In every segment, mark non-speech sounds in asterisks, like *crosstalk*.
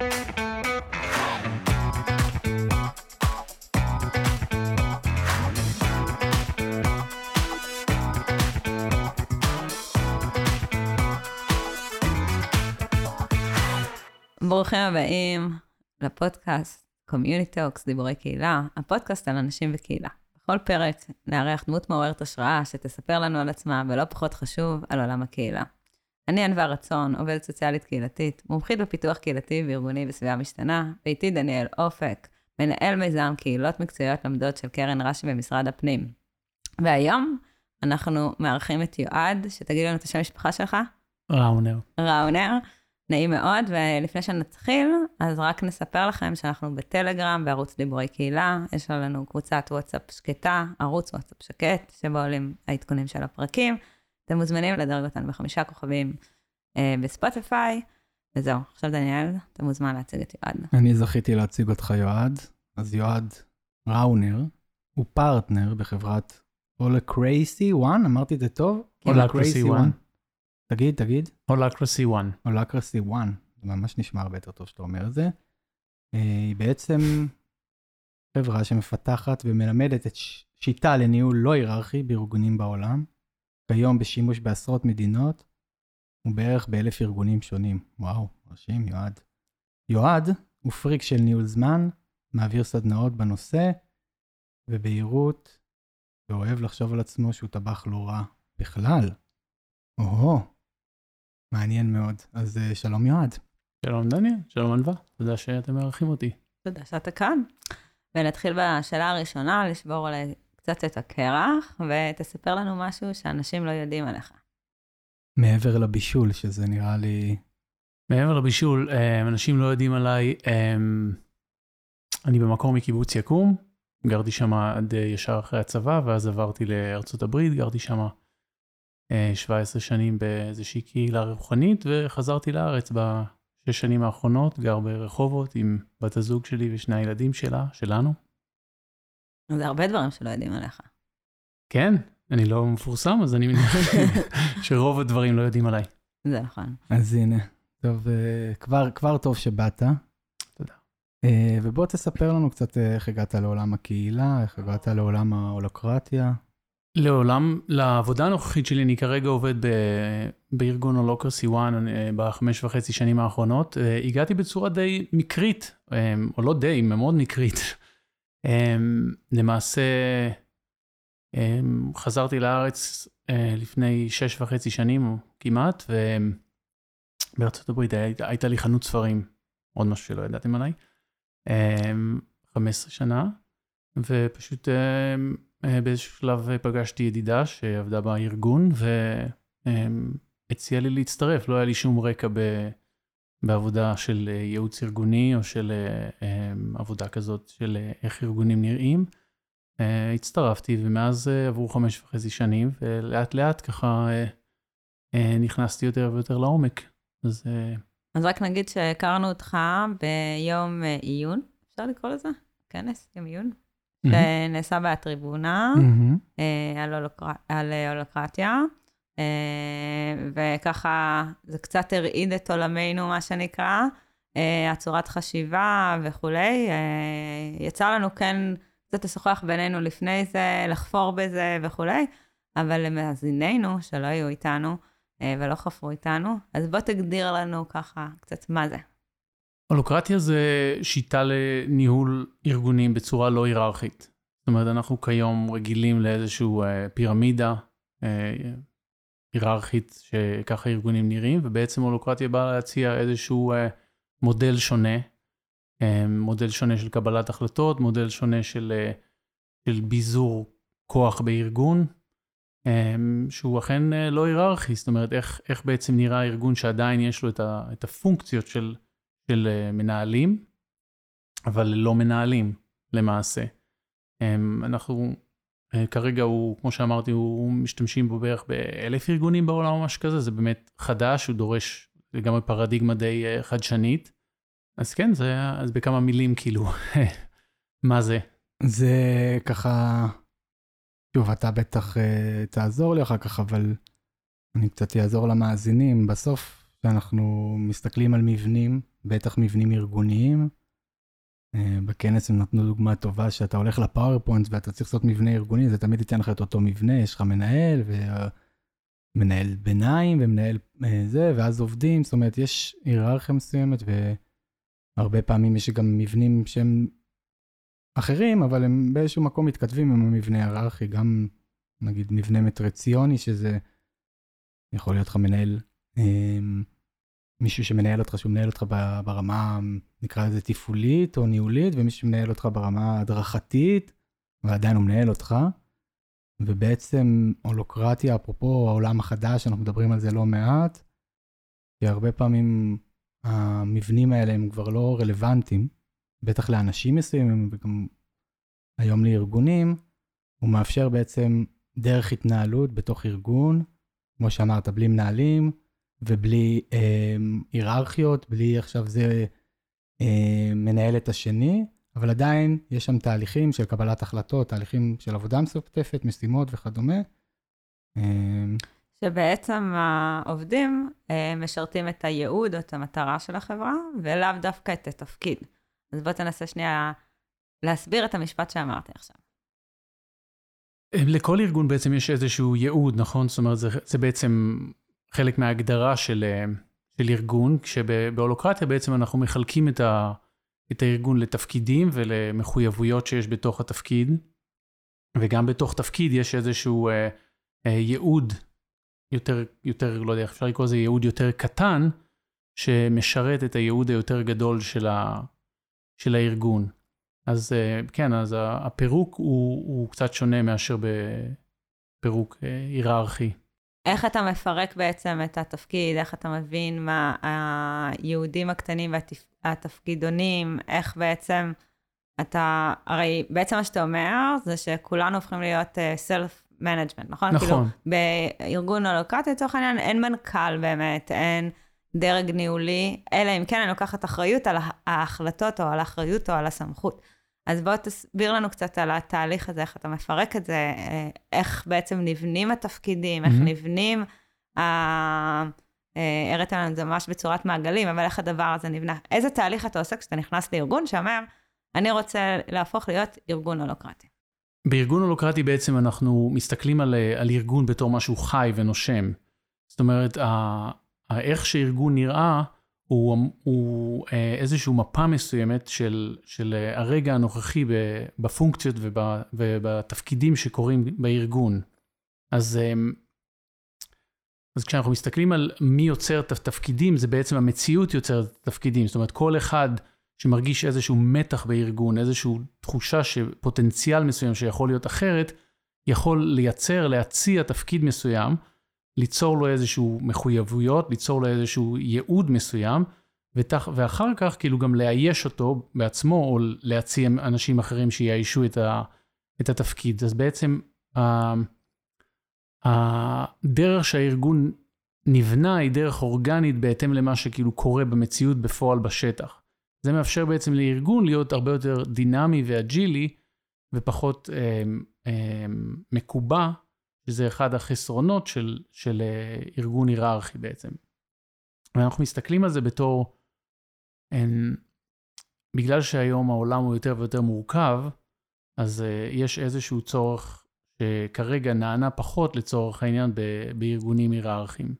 ברוכים הבאים לפודקאסט Community Talks, דיבורי קהילה, הפודקאסט על אנשים וקהילה. בכל פרק נארח דמות מעוררת השראה שתספר לנו על עצמה, ולא פחות חשוב, על עולם הקהילה. אני ענווה רצון, עובדת סוציאלית קהילתית, מומחית בפיתוח קהילתי וארגוני בסביבה משתנה, ואיתי דניאל אופק, מנהל מיזם קהילות מקצועיות למדות של קרן רש"י במשרד הפנים. והיום אנחנו מארחים את יועד, שתגיד לנו את השם המשפחה שלך. ראונר. ראונר. נעים מאוד, ולפני שנתחיל, אז רק נספר לכם שאנחנו בטלגרם, בערוץ דיבורי קהילה, יש לנו קבוצת וואטסאפ שקטה, ערוץ וואטסאפ שקט, שבו עולים העדכונים של הפרקים. אתם מוזמנים לדרג אותנו בחמישה כוכבים אה, בספוטיפיי, וזהו. עכשיו דניאל, אתה מוזמן להציג את יועד. אני זכיתי להציג אותך יועד, אז יועד ראונר הוא פרטנר בחברת הולקרייסי 1, אמרתי את זה טוב? הולקרייסי 1. תגיד, תגיד. הולקרסי 1. הולקרסי 1, זה ממש נשמע הרבה יותר טוב שאתה אומר את זה. אה, היא בעצם חברה שמפתחת ומלמדת את שיטה לניהול לא היררכי בארגונים בעולם, כיום בשימוש בעשרות מדינות, ובערך באלף ארגונים שונים. וואו, מרשים, יועד. יועד הוא פריק של ניהול זמן, מעביר סדנאות בנושא, ובהירות, ואוהב לחשוב על עצמו שהוא טבח לא רע בכלל. או-הו, מעניין מאוד. אז uh, שלום יועד. שלום דניאל, שלום ענווה, תודה שאתם מארחים אותי. תודה שאתה כאן. ונתחיל בשאלה הראשונה, לשבור עלי קצת את הקרח, ותספר לנו משהו שאנשים לא יודעים עליך. מעבר לבישול, שזה נראה לי... מעבר לבישול, אה, אנשים לא יודעים עליי, אה, אני במקור מקיבוץ יקום, גרתי שם עד ישר אחרי הצבא, ואז עברתי לארצות הברית, גרתי שם 17 שנים באיזושהי קהילה רוחנית, וחזרתי לארץ בשש שנים האחרונות, גר ברחובות עם בת הזוג שלי ושני הילדים שלה, שלנו. זה הרבה דברים שלא יודעים עליך. כן, אני לא מפורסם, אז אני מניח *laughs* שרוב הדברים לא יודעים עליי. זה נכון. אז הנה, טוב, אה, כבר, כבר טוב שבאת. תודה. אה, ובוא תספר לנו קצת אה, איך הגעת לעולם הקהילה, איך הגעת לעולם ההולוקרטיה. לעולם, לעבודה הנוכחית שלי, אני כרגע עובד ב, בארגון הולוקרסי 1 בחמש וחצי שנים האחרונות. הגעתי בצורה די מקרית, או לא די, מאוד מקרית. אה, למעשה, חזרתי לארץ לפני שש וחצי שנים כמעט, ובארצות הברית הייתה לי חנות ספרים, עוד משהו שלא ידעתם עליי, 15 שנה, ופשוט אה, באיזשהו שלב פגשתי ידידה שעבדה בארגון והציעה לי להצטרף, לא היה לי שום רקע ב... בעבודה של אה, ייעוץ ארגוני או של עבודה כזאת של איך ארגונים נראים. הצטרפתי ומאז עברו חמש וחצי שנים ולאט לאט ככה נכנסתי יותר ויותר לעומק. אז, אז רק נגיד שהכרנו אותך ביום עיון, אפשר לקרוא לזה? כנס, יום עיון? שנעשה באטריבונה, אה, על הולוקרטיה. אה, וככה זה קצת הרעיד את עולמנו, מה שנקרא, אה, הצורת חשיבה וכולי. יצא לנו כן קצת לשוחח בינינו לפני זה, לחפור בזה וכולי, אבל למאזיננו, שלא היו איתנו ולא חפרו איתנו, אז בוא תגדיר לנו ככה קצת מה זה. הולוקרטיה זה שיטה לניהול ארגונים בצורה לא היררכית. זאת אומרת, אנחנו כיום רגילים לאיזושהי אה, פירמידה אה, היררכית שככה ארגונים נראים, ובעצם הולוקרטיה באה להציע איזשהו אה, מודל שונה, מודל שונה של קבלת החלטות, מודל שונה של, של ביזור כוח בארגון, שהוא אכן לא היררכי, זאת אומרת, איך, איך בעצם נראה ארגון שעדיין יש לו את, ה, את הפונקציות של של אה, מנהלים, אבל לא מנהלים למעשה. אנחנו אה, כרגע הוא, כמו שאמרתי, הוא משתמשים בו בערך באלף ארגונים בעולם או משהו כזה, זה באמת חדש, הוא דורש לגמרי פרדיגמה די אה, חדשנית. אז כן, זה אז בכמה מילים כאילו, *laughs* מה זה? זה ככה, שוב, אתה בטח uh, תעזור לי אחר כך, אבל אני קצת אעזור למאזינים. בסוף, כשאנחנו מסתכלים על מבנים, בטח מבנים ארגוניים, אה, בכנס הם נתנו דוגמה טובה שאתה הולך לפאורפוינט ואתה צריך לעשות מבנה ארגוני, זה תמיד ייתן לך את אותו מבנה, יש לך מנהל ומנהל ביניים ומנהל אה, זה, ואז עובדים, זאת אומרת, יש היררכיה מסוימת והרבה פעמים יש גם מבנים שהם אחרים, אבל הם באיזשהו מקום מתכתבים עם המבנה היררכי, גם נגיד מבנה מטרציוני, שזה יכול להיות לך מנהל, אה, מישהו שמנהל אותך, שהוא מנהל אותך ברמה, נקרא לזה תפעולית או ניהולית, ומישהו שמנהל אותך ברמה הדרכתית, ועדיין הוא מנהל אותך. ובעצם הולוקרטיה, אפרופו העולם החדש, אנחנו מדברים על זה לא מעט, כי הרבה פעמים המבנים האלה הם כבר לא רלוונטיים, בטח לאנשים מסוימים וגם היום לארגונים, הוא מאפשר בעצם דרך התנהלות בתוך ארגון, כמו שאמרת, בלי מנהלים ובלי אה, היררכיות, בלי עכשיו זה אה, מנהל את השני, אבל עדיין יש שם תהליכים של קבלת החלטות, תהליכים של עבודה משותפת, משימות וכדומה. אה, שבעצם העובדים אה, משרתים את הייעוד או את המטרה של החברה, ולאו דווקא את התפקיד. אז בוא תנסה שנייה להסביר את המשפט שאמרתי עכשיו. לכל ארגון בעצם יש איזשהו ייעוד, נכון? זאת אומרת, זה, זה בעצם חלק מההגדרה של, של ארגון, כשבהולוקרטיה בעצם אנחנו מחלקים את, ה, את הארגון לתפקידים ולמחויבויות שיש בתוך התפקיד, וגם בתוך תפקיד יש איזשהו אה, אה, ייעוד יותר, יותר, לא יודע, אפשר לקרוא לזה ייעוד יותר קטן, שמשרת את הייעוד היותר גדול של, ה, של הארגון. אז אה, כן, אז הפירוק הוא, הוא קצת שונה מאשר בפירוק אה, היררכי. איך אתה מפרק בעצם את התפקיד, איך אתה מבין מה הייעודים הקטנים והתפקידונים, איך בעצם אתה, הרי בעצם מה שאתה אומר זה שכולנו הופכים להיות self uh, management, נכון? נכון. כאילו, בארגון הולקרטי לצורך העניין אין מנכ"ל באמת, אין דרג ניהולי, אלא אם כן אני לוקחת אחריות על ההחלטות או על האחריות או על הסמכות. אז בוא תסביר לנו קצת על התהליך הזה, איך אתה מפרק את זה, אה, איך בעצם נבנים התפקידים, איך mm-hmm. נבנים, אה, הראית לנו את זה ממש בצורת מעגלים, אבל איך הדבר הזה נבנה. איזה תהליך אתה עושה כשאתה נכנס לארגון שאומר, אני רוצה להפוך להיות ארגון הולוקרטי. בארגון הולוקרטי בעצם אנחנו מסתכלים על, אה, על ארגון בתור משהו חי ונושם. זאת אומרת, איך שארגון נראה, הוא, הוא אה, איזושהי מפה מסוימת של, של אה, הרגע הנוכחי בפונקציות ובתפקידים שקורים בארגון. אז, אה, אז כשאנחנו מסתכלים על מי יוצר את התפקידים, זה בעצם המציאות יוצרת את התפקידים. זאת אומרת, כל אחד שמרגיש איזשהו מתח בארגון, איזושהי תחושה שפוטנציאל מסוים שיכול להיות אחרת, יכול לייצר, להציע תפקיד מסוים, ליצור לו איזשהו מחויבויות, ליצור לו איזשהו ייעוד מסוים, ותח, ואחר כך כאילו גם לאייש אותו בעצמו, או להציע אנשים אחרים שיאיישו את, ה, את התפקיד. אז בעצם הדרך שהארגון נבנה היא דרך אורגנית בהתאם למה שכאילו קורה במציאות בפועל בשטח. זה מאפשר בעצם לארגון להיות הרבה יותר דינמי ואג'ילי, ופחות אה, אה, מקובע שזה אחד החסרונות של, של אה, ארגון היררכי בעצם. ואנחנו מסתכלים על זה בתור, אין, בגלל שהיום העולם הוא יותר ויותר מורכב, אז uh, יש איזשהו צורך שכרגע נענה פחות לצורך העניין ב, בארגונים היררכיים.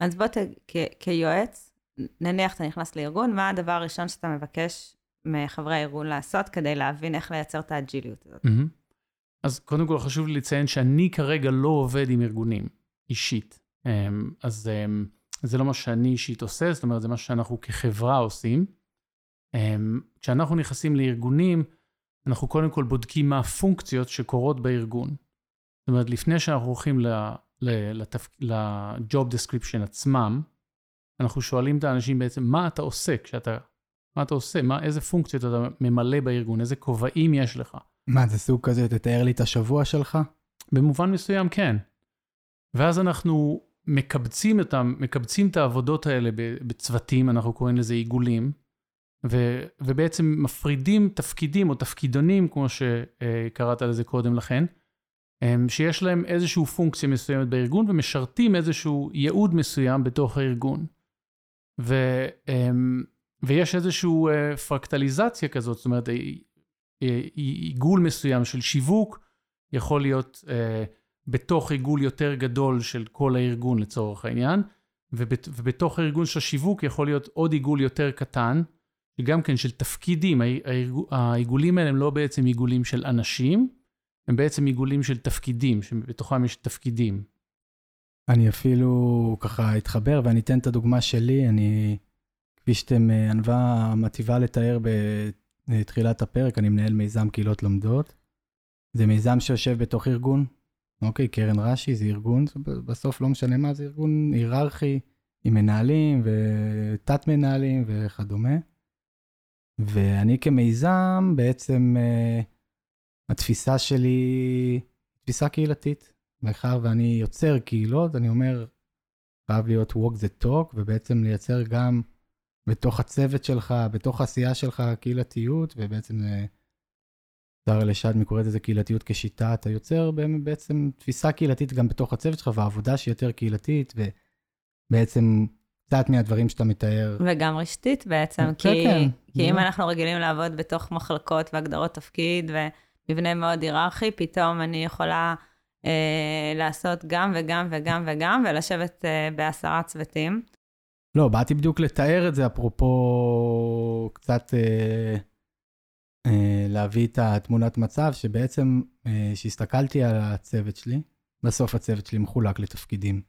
אז בוא, ת, כ- כיועץ, נניח אתה נכנס לארגון, מה הדבר הראשון שאתה מבקש מחברי הארגון לעשות כדי להבין איך לייצר את האג'יליות הזאת? Mm-hmm. אז קודם כל חשוב לי לציין שאני כרגע לא עובד עם ארגונים, אישית. אמ, אז אמ, זה לא מה שאני אישית עושה, זאת אומרת, זה מה שאנחנו כחברה עושים. אמ, כשאנחנו נכנסים לארגונים, אנחנו קודם כל בודקים מה הפונקציות שקורות בארגון. זאת אומרת, לפני שאנחנו הולכים ל-job description עצמם, אנחנו שואלים את האנשים בעצם, מה אתה עושה כשאתה, מה אתה עושה, מה, איזה פונקציות אתה ממלא בארגון, איזה כובעים יש לך. מה, זה סוג כזה, תתאר לי את השבוע שלך? במובן מסוים כן. ואז אנחנו מקבצים את, מקבצים את העבודות האלה בצוותים, אנחנו קוראים לזה עיגולים, ו, ובעצם מפרידים תפקידים או תפקידונים, כמו שקראת לזה קודם לכן, שיש להם איזושהי פונקציה מסוימת בארגון ומשרתים איזשהו ייעוד מסוים בתוך הארגון. ו, אמ, ויש איזושהי אה, פרקטליזציה כזאת, זאת אומרת, עיגול מסוים של שיווק יכול להיות אה, בתוך עיגול יותר גדול של כל הארגון לצורך העניין, ובת, ובתוך הארגון של השיווק יכול להיות עוד עיגול יותר קטן, גם כן של תפקידים, העיגולים האלה הם לא בעצם עיגולים של אנשים, הם בעצם עיגולים של תפקידים, שבתוכם יש תפקידים. אני אפילו ככה אתחבר ואני אתן את הדוגמה שלי, אני, כפי שאתם, אה, ענווה מטיבה לתאר בתחילת הפרק, אני מנהל מיזם קהילות לומדות. זה מיזם שיושב בתוך ארגון, אוקיי, קרן רש"י זה ארגון, בסוף לא משנה מה, זה ארגון היררכי עם מנהלים ותת מנהלים וכדומה. ואני כמיזם, בעצם uh, התפיסה שלי, תפיסה קהילתית. מאחר ואני יוצר קהילות, אני אומר, חייב להיות walk the talk, ובעצם לייצר גם בתוך הצוות שלך, בתוך העשייה שלך קהילתיות, ובעצם זה... שר לשדמי קורא לזה קהילתיות כשיטה, אתה יוצר בעצם תפיסה קהילתית גם בתוך הצוות שלך, ועבודה שהיא יותר קהילתית, ובעצם קצת מהדברים שאתה מתאר. וגם רשתית בעצם, כן, כי, כן. כי אם אנחנו רגילים לעבוד בתוך מחלקות והגדרות תפקיד ומבנה מאוד היררכי, פתאום אני יכולה אה, לעשות גם וגם וגם וגם, ולשבת אה, בעשרה צוותים. לא, באתי בדיוק לתאר את זה, אפרופו קצת אה, אה, להביא את התמונת מצב, שבעצם, אה, כשהסתכלתי על הצוות שלי, בסוף הצוות שלי מחולק לתפקידים.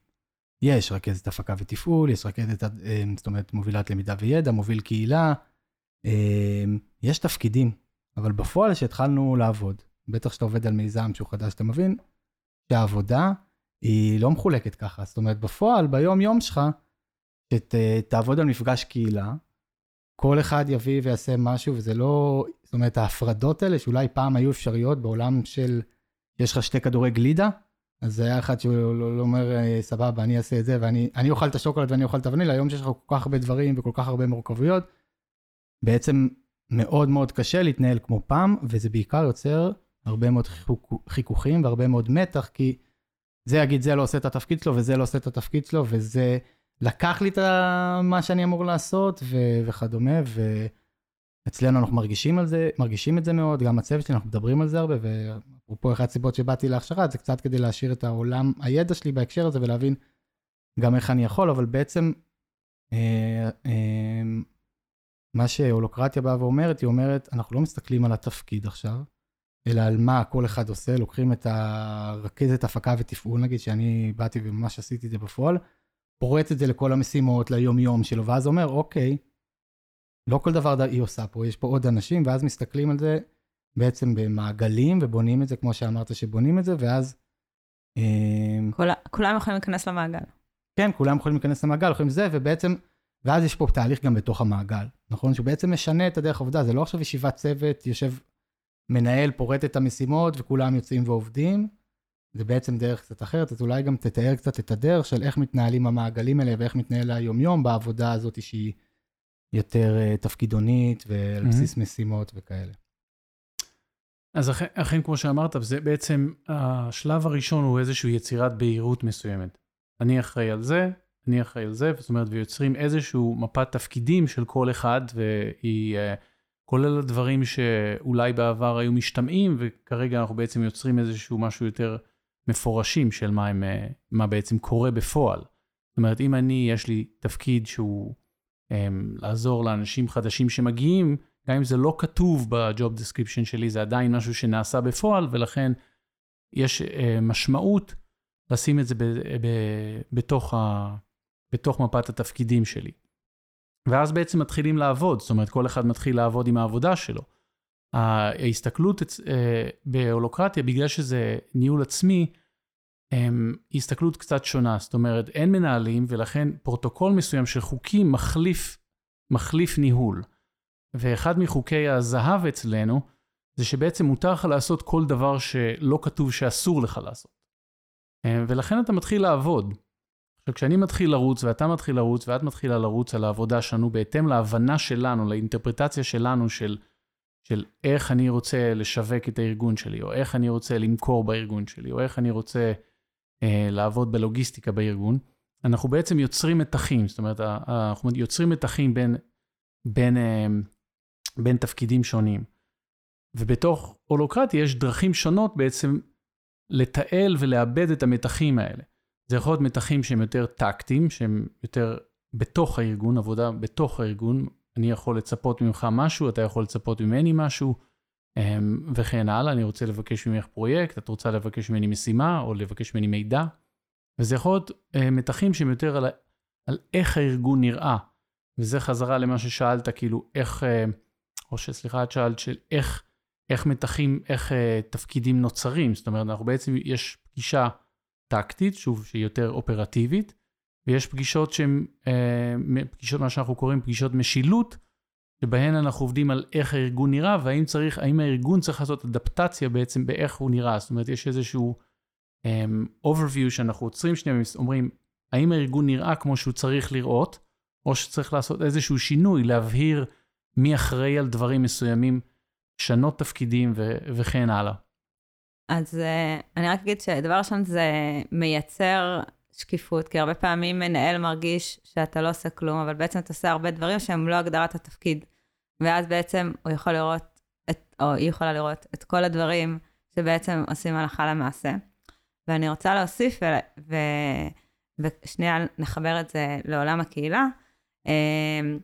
יש רכזת הפקה ותפעול, יש רכזת, אה, זאת אומרת, מובילת למידה וידע, מוביל קהילה, אה, יש תפקידים, אבל בפועל כשהתחלנו לעבוד, בטח כשאתה עובד על מיזם שהוא חדש, אתה מבין שהעבודה היא לא מחולקת ככה. זאת אומרת, בפועל, ביום-יום שלך, שתעבוד על מפגש קהילה, כל אחד יביא ויעשה משהו, וזה לא, זאת אומרת, ההפרדות האלה, שאולי פעם היו אפשריות בעולם של, יש לך שתי כדורי גלידה, אז זה היה אחד שהוא לא, לא, לא אומר, אה, סבבה, אני אעשה את זה, ואני אוכל את השוקולד ואני אוכל את הוונילה, היום שיש לך כל כך הרבה דברים וכל כך הרבה מורכבויות, בעצם מאוד מאוד קשה להתנהל כמו פעם, וזה בעיקר יוצר הרבה מאוד חיכוכים והרבה מאוד מתח, כי זה יגיד, זה לא עושה את התפקיד שלו, וזה לא עושה את התפקיד שלו, וזה לקח לי את מה שאני אמור לעשות, ו- וכדומה, ואצלנו אנחנו מרגישים על זה, מרגישים את זה מאוד, גם הצוות שלי, אנחנו מדברים על זה הרבה, ואפרופו אחת הסיבות שבאתי להכשרה, זה קצת כדי להשאיר את העולם, הידע שלי בהקשר הזה, ולהבין גם איך אני יכול, אבל בעצם, אה, אה, מה שהולוקרטיה באה ואומרת, היא אומרת, אנחנו לא מסתכלים על התפקיד עכשיו, אלא על מה כל אחד עושה, לוקחים את הרכזת הפקה ותפעול, נגיד, שאני באתי וממש עשיתי את זה בפועל, פורט את זה לכל המשימות, ליום-יום שלו, ואז אומר, אוקיי, לא כל דבר היא עושה פה, יש פה עוד אנשים, ואז מסתכלים על זה בעצם במעגלים, ובונים את זה כמו שאמרת שבונים את זה, ואז... אה, כל, כולם יכולים להיכנס למעגל. כן, כולם יכולים להיכנס למעגל, יכולים זה, ובעצם, ואז יש פה תהליך גם בתוך המעגל, נכון? שהוא בעצם משנה את הדרך העבודה, זה לא עכשיו ישיבת צוות, יושב מנהל, פורט את המשימות, וכולם יוצאים ועובדים, זה בעצם דרך קצת אחרת, אז אולי גם תתאר קצת את הדרך של איך מתנהלים המעגלים האלה ואיך מתנהל היומיום בעבודה הזאת שהיא יותר uh, תפקידונית ועל mm-hmm. משימות וכאלה. אז אכן, אכן, כמו שאמרת, זה בעצם, השלב הראשון הוא איזושהי יצירת בהירות מסוימת. אני אחראי על זה, אני אחראי על זה, זאת אומרת, ויוצרים איזושהי מפת תפקידים של כל אחד, והיא uh, כולל הדברים שאולי בעבר היו משתמעים, וכרגע אנחנו בעצם יוצרים איזשהו משהו יותר מפורשים של מה, הם, אה, מה בעצם קורה בפועל. זאת אומרת, אם אני, יש לי תפקיד שהוא um, לעזור לאנשים חדשים שמגיעים, גם אם זה לא כתוב ב job description שלי, זה עדיין משהו שנעשה בפועל, ולכן יש uh, משמעות לשים את זה ב, ב, בתוך, ה, בתוך מפת התפקידים שלי. ואז בעצם מתחילים לעבוד, זאת אומרת, כל אחד מתחיל לעבוד עם העבודה שלו. ההסתכלות אה, בהולוקרטיה, בגלל שזה ניהול עצמי, היא הסתכלות קצת שונה. זאת אומרת, אין מנהלים, ולכן פרוטוקול מסוים של חוקים מחליף, מחליף ניהול. ואחד מחוקי הזהב אצלנו, זה שבעצם מותר לך לעשות כל דבר שלא כתוב שאסור לך לעשות. ולכן אתה מתחיל לעבוד. עכשיו, כשאני מתחיל לרוץ, ואתה מתחיל לרוץ, ואת מתחילה לרוץ על העבודה שלנו, בהתאם להבנה שלנו, לאינטרפרטציה שלנו של של איך אני רוצה לשווק את הארגון שלי, או איך אני רוצה למכור בארגון שלי, או איך אני רוצה אה, לעבוד בלוגיסטיקה בארגון, אנחנו בעצם יוצרים מתחים, זאת אומרת, אנחנו יוצרים מתחים בין, בין, בין תפקידים שונים. ובתוך הולוקרטיה יש דרכים שונות בעצם לתעל ולאבד את המתחים האלה. זה יכול להיות מתחים שהם יותר טקטיים, שהם יותר בתוך הארגון, עבודה בתוך הארגון. אני יכול לצפות ממך משהו, אתה יכול לצפות ממני משהו, אמ, וכן הלאה. אני רוצה לבקש ממך פרויקט, את רוצה לבקש ממני משימה, או לבקש ממני מידע. וזה יכול להיות אה, מתחים שהם יותר על, על איך הארגון נראה. וזה חזרה למה ששאלת, כאילו, איך, אה, או שסליחה, את שאלת של איך, איך מתחים, איך אה, תפקידים נוצרים. זאת אומרת, אנחנו בעצם, יש פגישה טקטית, שוב, שהיא יותר אופרטיבית, ויש פגישות שהן, פגישות, מה שאנחנו קוראים פגישות משילות, שבהן אנחנו עובדים על איך הארגון נראה, והאם צריך, האם הארגון צריך לעשות אדפטציה בעצם באיך הוא נראה. זאת אומרת, יש איזשהו um, overview שאנחנו עוצרים שנייה ואומרים, האם הארגון נראה כמו שהוא צריך לראות, או שצריך לעשות איזשהו שינוי, להבהיר מי אחראי על דברים מסוימים, לשנות תפקידים ו- וכן הלאה. אז uh, אני רק אגיד שדבר ראשון זה מייצר שקיפות, כי הרבה פעמים מנהל מרגיש שאתה לא עושה כלום, אבל בעצם אתה עושה הרבה דברים שהם לא הגדרת התפקיד. ואז בעצם הוא יכול לראות, את, או היא יכולה לראות את כל הדברים שבעצם עושים הלכה למעשה. ואני רוצה להוסיף, ו, ו, ושנייה נחבר את זה לעולם הקהילה, אמ,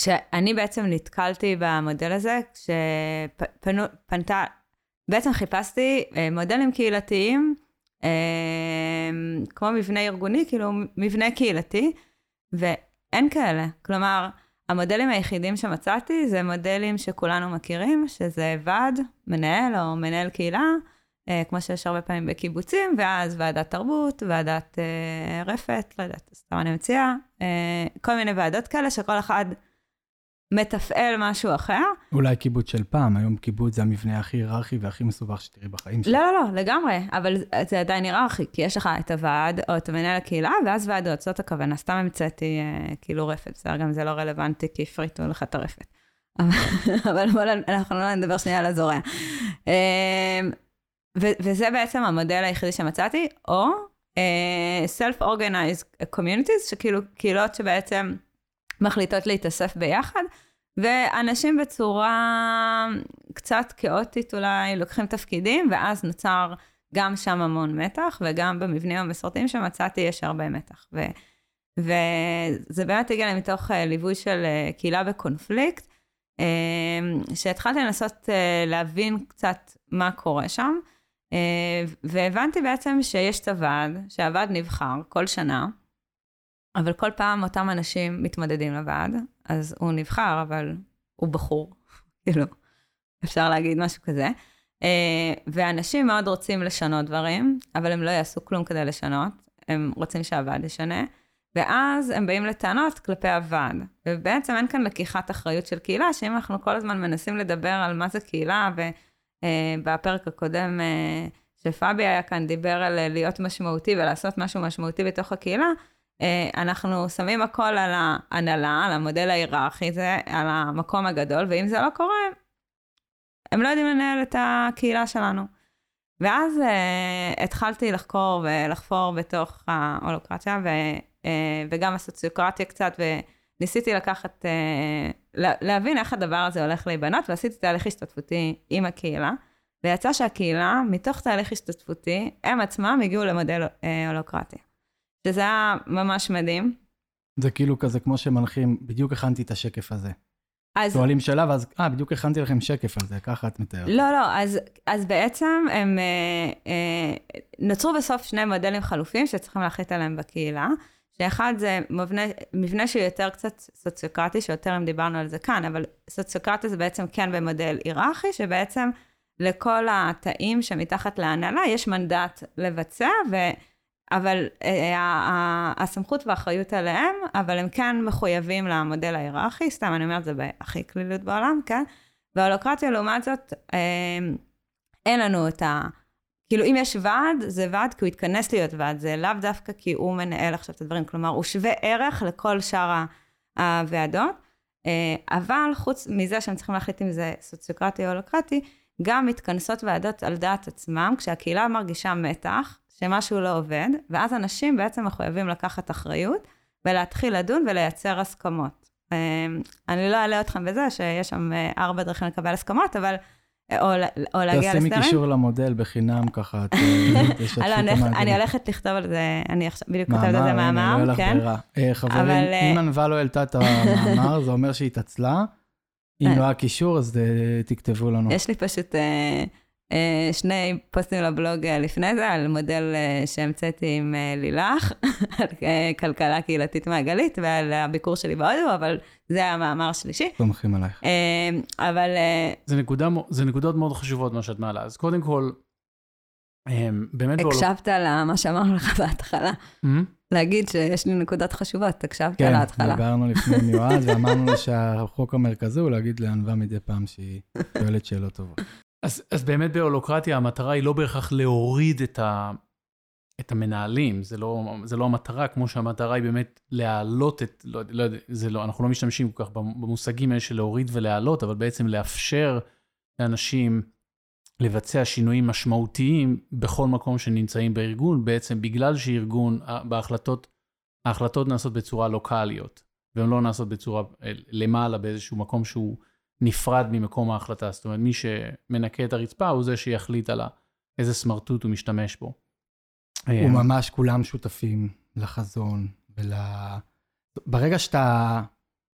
שאני בעצם נתקלתי במודל הזה, כשפנתה, בעצם חיפשתי אה, מודלים קהילתיים, כמו מבנה ארגוני, כאילו מבנה קהילתי, ואין כאלה. כלומר, המודלים היחידים שמצאתי זה מודלים שכולנו מכירים, שזה ועד, מנהל או מנהל קהילה, אה, כמו שיש הרבה פעמים בקיבוצים, ואז ועדת תרבות, ועדת אה, רפת, לא יודעת, סתם אני מציעה, אה, כל מיני ועדות כאלה שכל אחד מתפעל משהו אחר. אולי קיבוץ של פעם, היום קיבוץ זה המבנה הכי היררכי והכי מסובך שתראי בחיים שלך. לא, לא, לא, לגמרי, אבל זה עדיין היררכי, כי יש לך את הוועד או את המנהל הקהילה, ואז ועדות, זאת הכוונה. סתם המצאתי אה, כאילו רפת, בסדר, גם זה לא רלוונטי, כי הפריטו לך את הרפת. אבל *laughs* בואו, אנחנו לא נדבר שנייה על הזורע. אה, וזה בעצם המודל היחידי שמצאתי, או uh, self-organized communities, שכאילו קהילות שבעצם מחליטות להתאסף ביחד, ואנשים בצורה קצת כאוטית אולי לוקחים תפקידים, ואז נוצר גם שם המון מתח, וגם במבנים המסורתיים שמצאתי יש הרבה מתח. ו, וזה באמת הגיע לי מתוך uh, ליווי של uh, קהילה בקונפליקט, uh, שהתחלתי לנסות להבין קצת מה קורה שם. אה, והבנתי בעצם שיש את הוועד, שהוועד נבחר כל שנה, אבל כל פעם אותם אנשים מתמודדים לוועד, אז הוא נבחר, אבל הוא בחור, *laughs* כאילו, אפשר להגיד משהו כזה. אה, ואנשים מאוד רוצים לשנות דברים, אבל הם לא יעשו כלום כדי לשנות, הם רוצים שהוועד ישנה, ואז הם באים לטענות כלפי הוועד. ובעצם אין כאן לקיחת אחריות של קהילה, שאם אנחנו כל הזמן מנסים לדבר על מה זה קהילה, ו... אה, הקודם אה, שפאבי היה כאן, דיבר על להיות משמעותי ולעשות משהו משמעותי בתוך הקהילה, אנחנו שמים הכל על ההנהלה, על המודל ההיררכי, זה על המקום הגדול, ואם זה לא קורה, הם לא יודעים לנהל את הקהילה שלנו. ואז uh, התחלתי לחקור ולחפור בתוך ההולוקרטיה, ו, uh, וגם הסוציוקרטיה קצת, וניסיתי לקחת uh, להבין איך הדבר הזה הולך להיבנות, ועשיתי תהליך השתתפותי עם הקהילה, ויצא שהקהילה, מתוך תהליך השתתפותי, הם עצמם הגיעו למודל אה, הולוקרטי. שזה היה ממש מדהים. זה כאילו כזה כמו שמנחים, בדיוק הכנתי את השקף הזה. אז... שואלים שאלה, ואז, אה, בדיוק הכנתי לכם שקף על זה, ככה את מתארת. לא, לא, אז, אז בעצם הם אה, אה, נוצרו בסוף שני מודלים חלופים שצריכים להחליט עליהם בקהילה. שאחד זה מבנה, מבנה שהוא יותר קצת סוציוקרטי, שיותר אם דיברנו על זה כאן, אבל סוציוקרטי זה בעצם כן במודל היררכי, שבעצם לכל התאים שמתחת להנהלה יש מנדט לבצע, ו... אבל אה, הסמכות והאחריות עליהם, אבל הם כן מחויבים למודל ההיררכי, סתם אני אומרת, זה בהכי כלילות בעולם, כן? וההולוקרטיה, לעומת זאת, אה, אין לנו את ה... כאילו, אם יש ועד, זה ועד כי הוא התכנס להיות ועד, זה לאו דווקא כי הוא מנהל עכשיו את הדברים, כלומר, הוא שווה ערך לכל שאר הוועדות, אה, אבל חוץ מזה שהם צריכים להחליט אם זה סוציוקרטי או הולוקרטי, גם מתכנסות ועדות על דעת עצמם, כשהקהילה מרגישה מתח, שמשהו לא עובד, ואז אנשים בעצם מחויבים לקחת אחריות ולהתחיל לדון ולייצר הסכמות. אמ, אני לא אעלה אתכם בזה שיש שם אה, ארבע דרכים לקבל הסכמות, אבל... או, או להגיע לסטרים. תעשי קישור למודל בחינם ככה, תשתפי את *laughs* המאזינים. אני הולכת לכתוב על זה, אני עכשיו בדיוק כותבת על זה מאמר, כן. אה, חברים, אם אה, ענווה לא העלתה את המאמר, זה אומר שהיא התעצלה. אם לא היה קישור, אז תכתבו לנו. יש לי פשוט אה, שני פוסטים לבלוג אה, לפני זה, על מודל אה, שהמצאתי עם לילך, *laughs* על כלכלה קהילתית מעגלית, ועל הביקור שלי בהודו, אבל זה המאמר השלישי. תומכים עלייך. אבל... זה, נקודה, זה נקודות מאוד חשובות מה שאת מעלה. אז קודם כל, באמת... הקשבת למה שאמרנו לך בהתחלה. להגיד שיש לי נקודות חשובות, הקשבת כן, להתחלה. כן, דיברנו לפני *laughs* מיועד, ואמרנו שהחוק המרכזי הוא להגיד לענווה מדי פעם שהיא שואלת שאלות טובות. אז, אז באמת בהולוקרטיה המטרה היא לא בהכרח להוריד את, ה, את המנהלים, זה לא, זה לא המטרה, כמו שהמטרה היא באמת להעלות את, לא, לא לא, אנחנו לא משתמשים כל כך במושגים האלה של להוריד ולהעלות, אבל בעצם לאפשר לאנשים לבצע שינויים משמעותיים בכל מקום שנמצאים בארגון, בעצם בגלל שארגון, בהחלטות, ההחלטות נעשות בצורה לוקאליות, והן לא נעשות בצורה אה, למעלה באיזשהו מקום שהוא נפרד ממקום ההחלטה. זאת אומרת, מי שמנקה את הרצפה הוא זה שיחליט על איזה סמרטוט הוא משתמש בו. הוא ממש כולם שותפים לחזון ול... ברגע שאתה...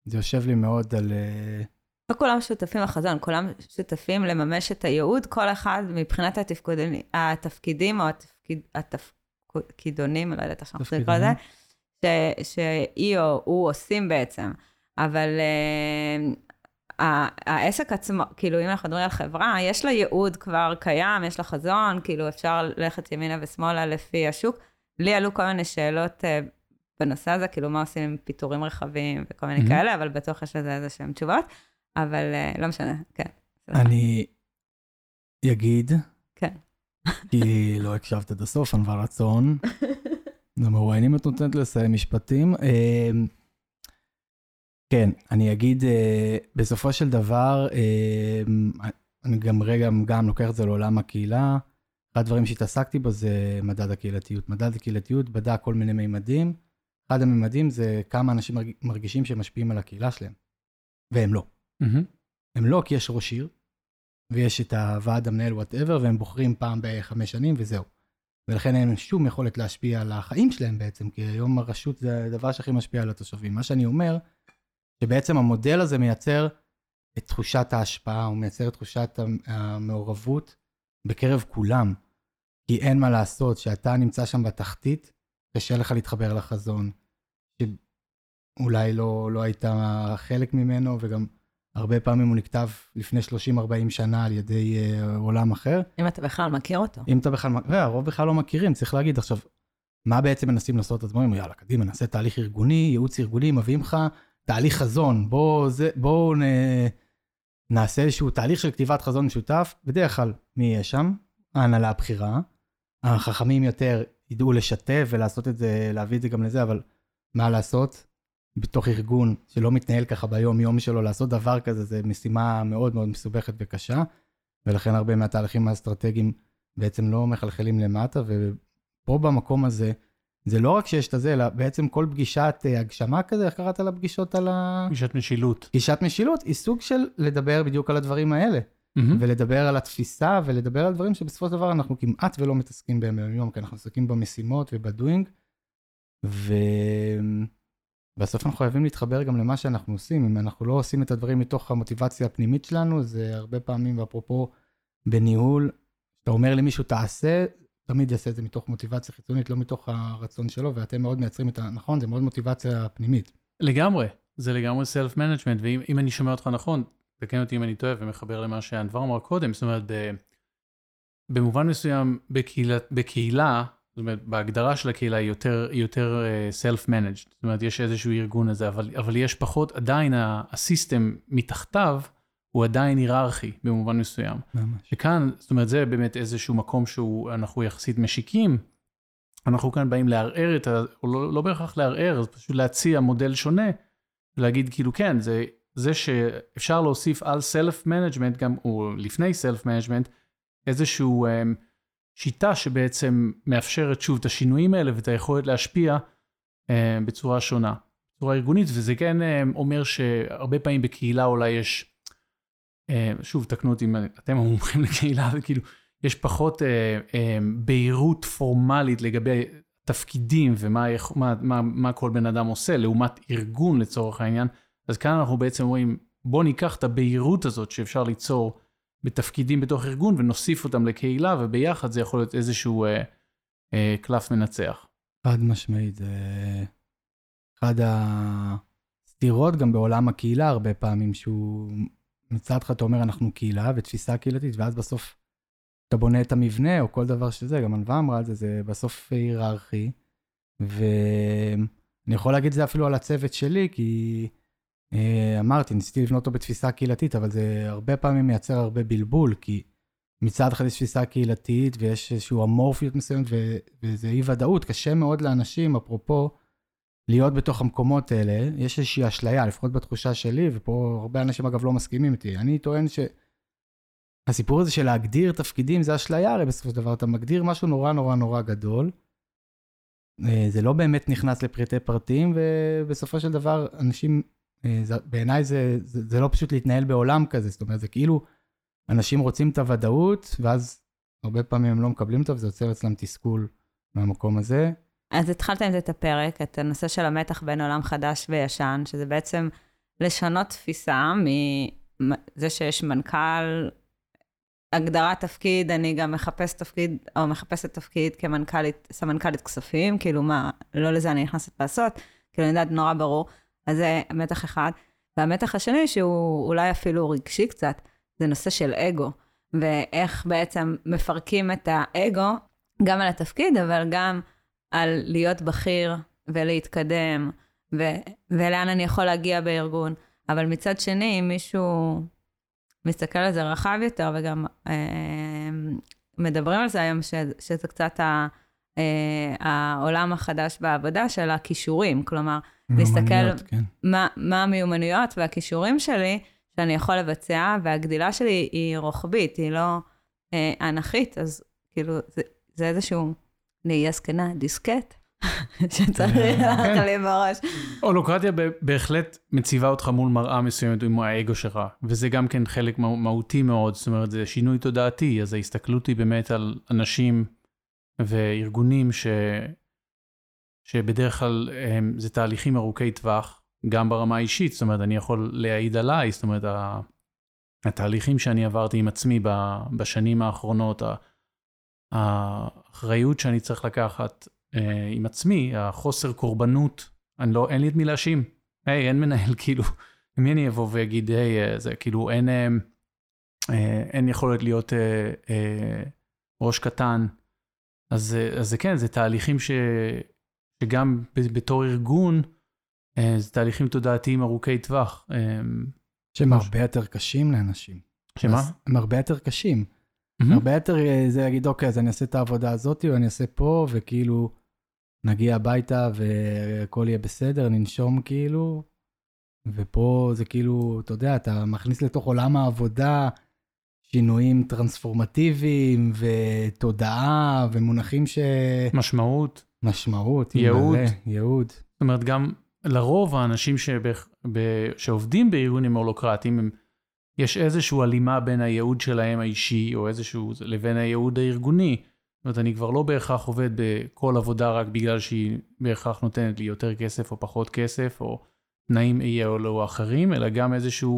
זה יושב לי מאוד על... אה, לא כולם שותפים לחזון, כולם שותפים לממש את הייעוד, כל אחד מבחינת התפקודים, התפקידים או התפקיד, התפקידונים, לא יודעת איך שאנחנו צריכים לקרוא לזה, שהיא או הוא עושים בעצם. אבל אה, העסק עצמו, כאילו אם אנחנו מדברים על חברה, יש לה ייעוד כבר קיים, יש לה חזון, כאילו אפשר ללכת ימינה ושמאלה לפי השוק. לי עלו כל מיני שאלות uh, בנושא הזה, כאילו מה עושים עם פיטורים רחבים וכל מיני mm-hmm. כאלה, אבל בטוח יש לזה איזה שהן תשובות, אבל uh, לא משנה, כן. אני אגיד, כן. כי לא הקשבת עד הסוף, ענווה רצון. *laughs* זה מרואיינים את נותנת לסיים משפטים. Uh, כן, אני אגיד, אה, בסופו של דבר, אה, אני גם רגע גם לוקח את זה לעולם הקהילה. אחד הדברים שהתעסקתי בו זה מדד הקהילתיות. מדד הקהילתיות בדק כל מיני מימדים. אחד הממדים זה כמה אנשים מרגישים שהם משפיעים על הקהילה שלהם, והם לא. Mm-hmm. הם לא כי יש ראש עיר, ויש את הוועד המנהל whatever, והם בוחרים פעם בחמש שנים וזהו. ולכן אין שום יכולת להשפיע על החיים שלהם בעצם, כי היום הרשות זה הדבר שהכי משפיע על התושבים. מה שאני אומר, שבעצם המודל הזה מייצר את תחושת ההשפעה, הוא מייצר את תחושת המעורבות בקרב כולם. כי אין מה לעשות, שאתה נמצא שם בתחתית, קשה לך להתחבר לחזון, שאולי לא, לא היית חלק ממנו, וגם הרבה פעמים הוא נכתב לפני 30-40 שנה על ידי uh, עולם אחר. אם אתה בכלל מכיר אותו. אם אתה בכלל, והרוב בכלל לא מכירים, צריך להגיד עכשיו, מה בעצם מנסים לעשות? אז אומרים, יאללה, קדימה, נעשה תהליך ארגוני, ייעוץ ארגוני, מביאים לך תהליך חזון, בואו בוא נעשה איזשהו תהליך של כתיבת חזון משותף, בדרך כלל מי יהיה שם? ההנהלה הבכירה. החכמים יותר ידעו לשתף ולעשות את זה, להביא את זה גם לזה, אבל מה לעשות? בתוך ארגון שלא מתנהל ככה ביום יום שלו, לעשות דבר כזה זה משימה מאוד מאוד מסובכת וקשה, ולכן הרבה מהתהליכים האסטרטגיים בעצם לא מחלחלים למטה, ופה במקום הזה, זה לא רק שיש את הזה, אלא בעצם כל פגישת uh, הגשמה כזה, איך קראת לפגישות על ה... פגישת משילות. פגישת משילות היא סוג של לדבר בדיוק על הדברים האלה. Mm-hmm. ולדבר על התפיסה, ולדבר על דברים שבסופו של דבר אנחנו כמעט ולא מתעסקים בהם ביום, כי אנחנו מתעסקים במשימות ובדוינג. ובסוף אנחנו חייבים להתחבר גם למה שאנחנו עושים. אם אנחנו לא עושים את הדברים מתוך המוטיבציה הפנימית שלנו, זה הרבה פעמים, ואפרופו בניהול, אתה אומר למישהו תעשה, תמיד יעשה את זה מתוך מוטיבציה חיצונית, לא מתוך הרצון שלו, ואתם מאוד מייצרים את ה... נכון, זה מאוד מוטיבציה פנימית. לגמרי, זה לגמרי self management, ואם אני שומע אותך נכון, תקן אותי אם אני טועה ומחבר למה שאנבר אמר קודם, זאת אומרת, ב, במובן מסוים בקהילה, בקהילה, זאת אומרת, בהגדרה של הקהילה היא יותר, יותר self uh, managed, זאת אומרת, יש איזשהו ארגון לזה, אבל, אבל יש פחות, עדיין ה system מתחתיו, הוא עדיין היררכי במובן מסוים. ממש. שכאן, זאת אומרת, זה באמת איזשהו מקום שאנחנו יחסית משיקים. אנחנו כאן באים לערער את ה... או לא, לא בהכרח לערער, אז פשוט להציע מודל שונה, ולהגיד כאילו, כן, זה, זה שאפשר להוסיף על self management, גם, או לפני self management, איזושהי um, שיטה שבעצם מאפשרת שוב את השינויים האלה ואת היכולת להשפיע uh, בצורה שונה, בצורה ארגונית, וזה כן uh, אומר שהרבה פעמים בקהילה אולי יש, שוב, תקנו אותי אם אתם המומחים לקהילה, וכאילו, יש פחות uh, uh, בהירות פורמלית לגבי תפקידים ומה מה, מה, מה כל בן אדם עושה, לעומת ארגון לצורך העניין, אז כאן אנחנו בעצם אומרים, בוא ניקח את הבהירות הזאת שאפשר ליצור בתפקידים בתוך ארגון ונוסיף אותם לקהילה, וביחד זה יכול להיות איזשהו אה, אה, קלף מנצח. חד משמעית, זה אחד הסתירות גם בעולם הקהילה הרבה פעמים, שהוא מצד אחד אתה אומר אנחנו קהילה ותפיסה קהילתית, ואז בסוף אתה בונה את המבנה או כל דבר שזה, גם ענווה אמרה את זה, זה בסוף היררכי. ואני יכול להגיד את זה אפילו על הצוות שלי, כי אה, אמרתי, ניסיתי לבנות אותו בתפיסה קהילתית, אבל זה הרבה פעמים מייצר הרבה בלבול, כי מצד אחד יש תפיסה קהילתית ויש איזושהי אמורפיות מסוימת ו- וזה אי ודאות. קשה מאוד לאנשים, אפרופו, להיות בתוך המקומות האלה. יש איזושהי אשליה, לפחות בתחושה שלי, ופה הרבה אנשים אגב לא מסכימים איתי. אני טוען ש... הסיפור הזה של להגדיר תפקידים זה אשליה, הרי בסופו של דבר אתה מגדיר משהו נורא נורא נורא גדול. אה, זה לא באמת נכנס לפרטי פרטים, ובסופו של דבר אנשים, אה, בעיניי זה, זה, זה לא פשוט להתנהל בעולם כזה, זאת אומרת, זה כאילו אנשים רוצים את הוודאות, ואז הרבה פעמים הם לא מקבלים אותו, וזה יוצר אצלם תסכול מהמקום הזה. אז התחלת עם זה את הפרק, את הנושא של המתח בין עולם חדש וישן, שזה בעצם לשנות תפיסה מזה שיש מנכ"ל הגדרת תפקיד, אני גם מחפש תפקיד, או מחפשת תפקיד כמנכ"לית, סמנכ"לית כספים, כאילו מה, לא לזה אני נכנסת לעשות, כאילו אני יודעת, נורא ברור. אז זה מתח אחד. והמתח השני, שהוא אולי אפילו רגשי קצת, זה נושא של אגו, ואיך בעצם מפרקים את האגו, גם על התפקיד, אבל גם על להיות בכיר ולהתקדם, ו- ולאן אני יכול להגיע בארגון. אבל מצד שני, אם מישהו מסתכל על זה רחב יותר, וגם אה, מדברים על זה היום, ש, שזה קצת ה, אה, העולם החדש בעבודה של הכישורים. כלומר, להסתכל כן. מה, מה המיומנויות והכישורים שלי שאני יכול לבצע, והגדילה שלי היא רוחבית, היא לא אה, אנכית, אז כאילו, זה, זה איזשהו, נהיה זקנה, דיסקט. *laughs* שצריך להחלים בראש. הולוקרטיה בהחלט מציבה אותך מול מראה מסוימת עם האגו שלך, וזה גם כן חלק מהותי מאוד, זאת אומרת, זה שינוי תודעתי, אז ההסתכלות היא באמת על אנשים וארגונים ש... שבדרך כלל הם, זה תהליכים ארוכי טווח, גם ברמה האישית, זאת אומרת, אני יכול להעיד עליי, זאת אומרת, התהליכים שאני עברתי עם עצמי בשנים האחרונות, האחריות שאני צריך לקחת אה, עם עצמי, החוסר קורבנות, אני לא, אין לי את מי להאשים. היי, אין מנהל, *laughs* כאילו, מי אני אבוא ואגיד, היי, אה, זה כאילו, אין, אה, אה, אין יכולת להיות אה, אה, ראש קטן. אז, אה, אז זה כן, זה תהליכים ש, שגם בתור ארגון, אה, זה תהליכים תודעתיים ארוכי טווח. אה, שהם הרבה יותר קשים לאנשים. שמה? הם הרבה יותר קשים. Mm-hmm. הרבה יותר זה להגיד, אוקיי, אז אני אעשה את העבודה הזאת, או אני אעשה פה, וכאילו, נגיע הביתה והכל יהיה בסדר, ננשום כאילו, ופה זה כאילו, אתה יודע, אתה מכניס לתוך עולם העבודה שינויים טרנספורמטיביים ותודעה ומונחים ש... משמעות. משמעות, ייעוד. מלא, ייעוד. זאת אומרת, גם לרוב האנשים שבח... ב... שעובדים בארגונים הולוקרטיים, הם... יש איזושהי הלימה בין הייעוד שלהם האישי, או איזשהו, לבין הייעוד הארגוני. זאת אומרת, אני כבר לא בהכרח עובד בכל עבודה רק בגלל שהיא בהכרח נותנת לי יותר כסף או פחות כסף, או תנאים אי או אחרים, אלא גם איזושהי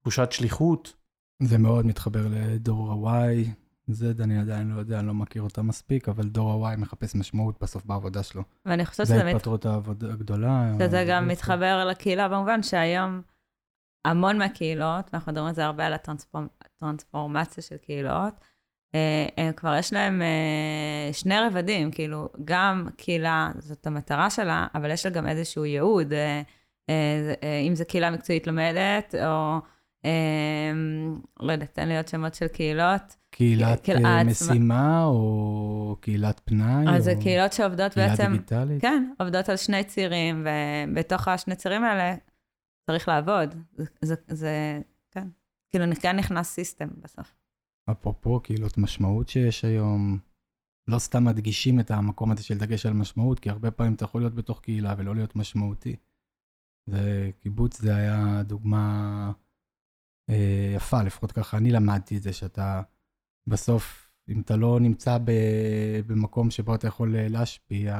תחושת שליחות. זה מאוד מתחבר לדור ה-Y, זה אני עדיין לא יודע, אני לא מכיר אותה מספיק, אבל דור ה-Y מחפש משמעות בסוף בעבודה שלו. ואני חושבת שזה... זה ההתפטרות העבודה הגדולה. שזה גם מתחבר לקהילה במובן שהיום המון מהקהילות, ואנחנו מדברים על זה הרבה על הטרנספורמציה של קהילות, אה, הם כבר יש להם אה, שני רבדים, כאילו, גם קהילה, זאת המטרה שלה, אבל יש לה גם איזשהו ייעוד, אה, אם זו קהילה מקצועית לומדת, או לא יודעת, תן לי עוד שמות של קהילות. קהילת משימה, או קהילת פנאי, אז זה קהילות שעובדות בעצם... קהילה דיגיטלית. כן, עובדות על שני צירים, ובתוך השני צירים האלה צריך לעבוד. זה, זה, זה כן. כאילו, כן נכנס סיסטם בסוף. אפרופו קהילות משמעות שיש היום, לא סתם מדגישים את המקום הזה של דגש על משמעות, כי הרבה פעמים אתה יכול להיות בתוך קהילה ולא להיות משמעותי. וקיבוץ זה היה דוגמה אה, יפה, לפחות ככה אני למדתי את זה, שאתה בסוף, אם אתה לא נמצא ב, במקום שבו אתה יכול להשפיע,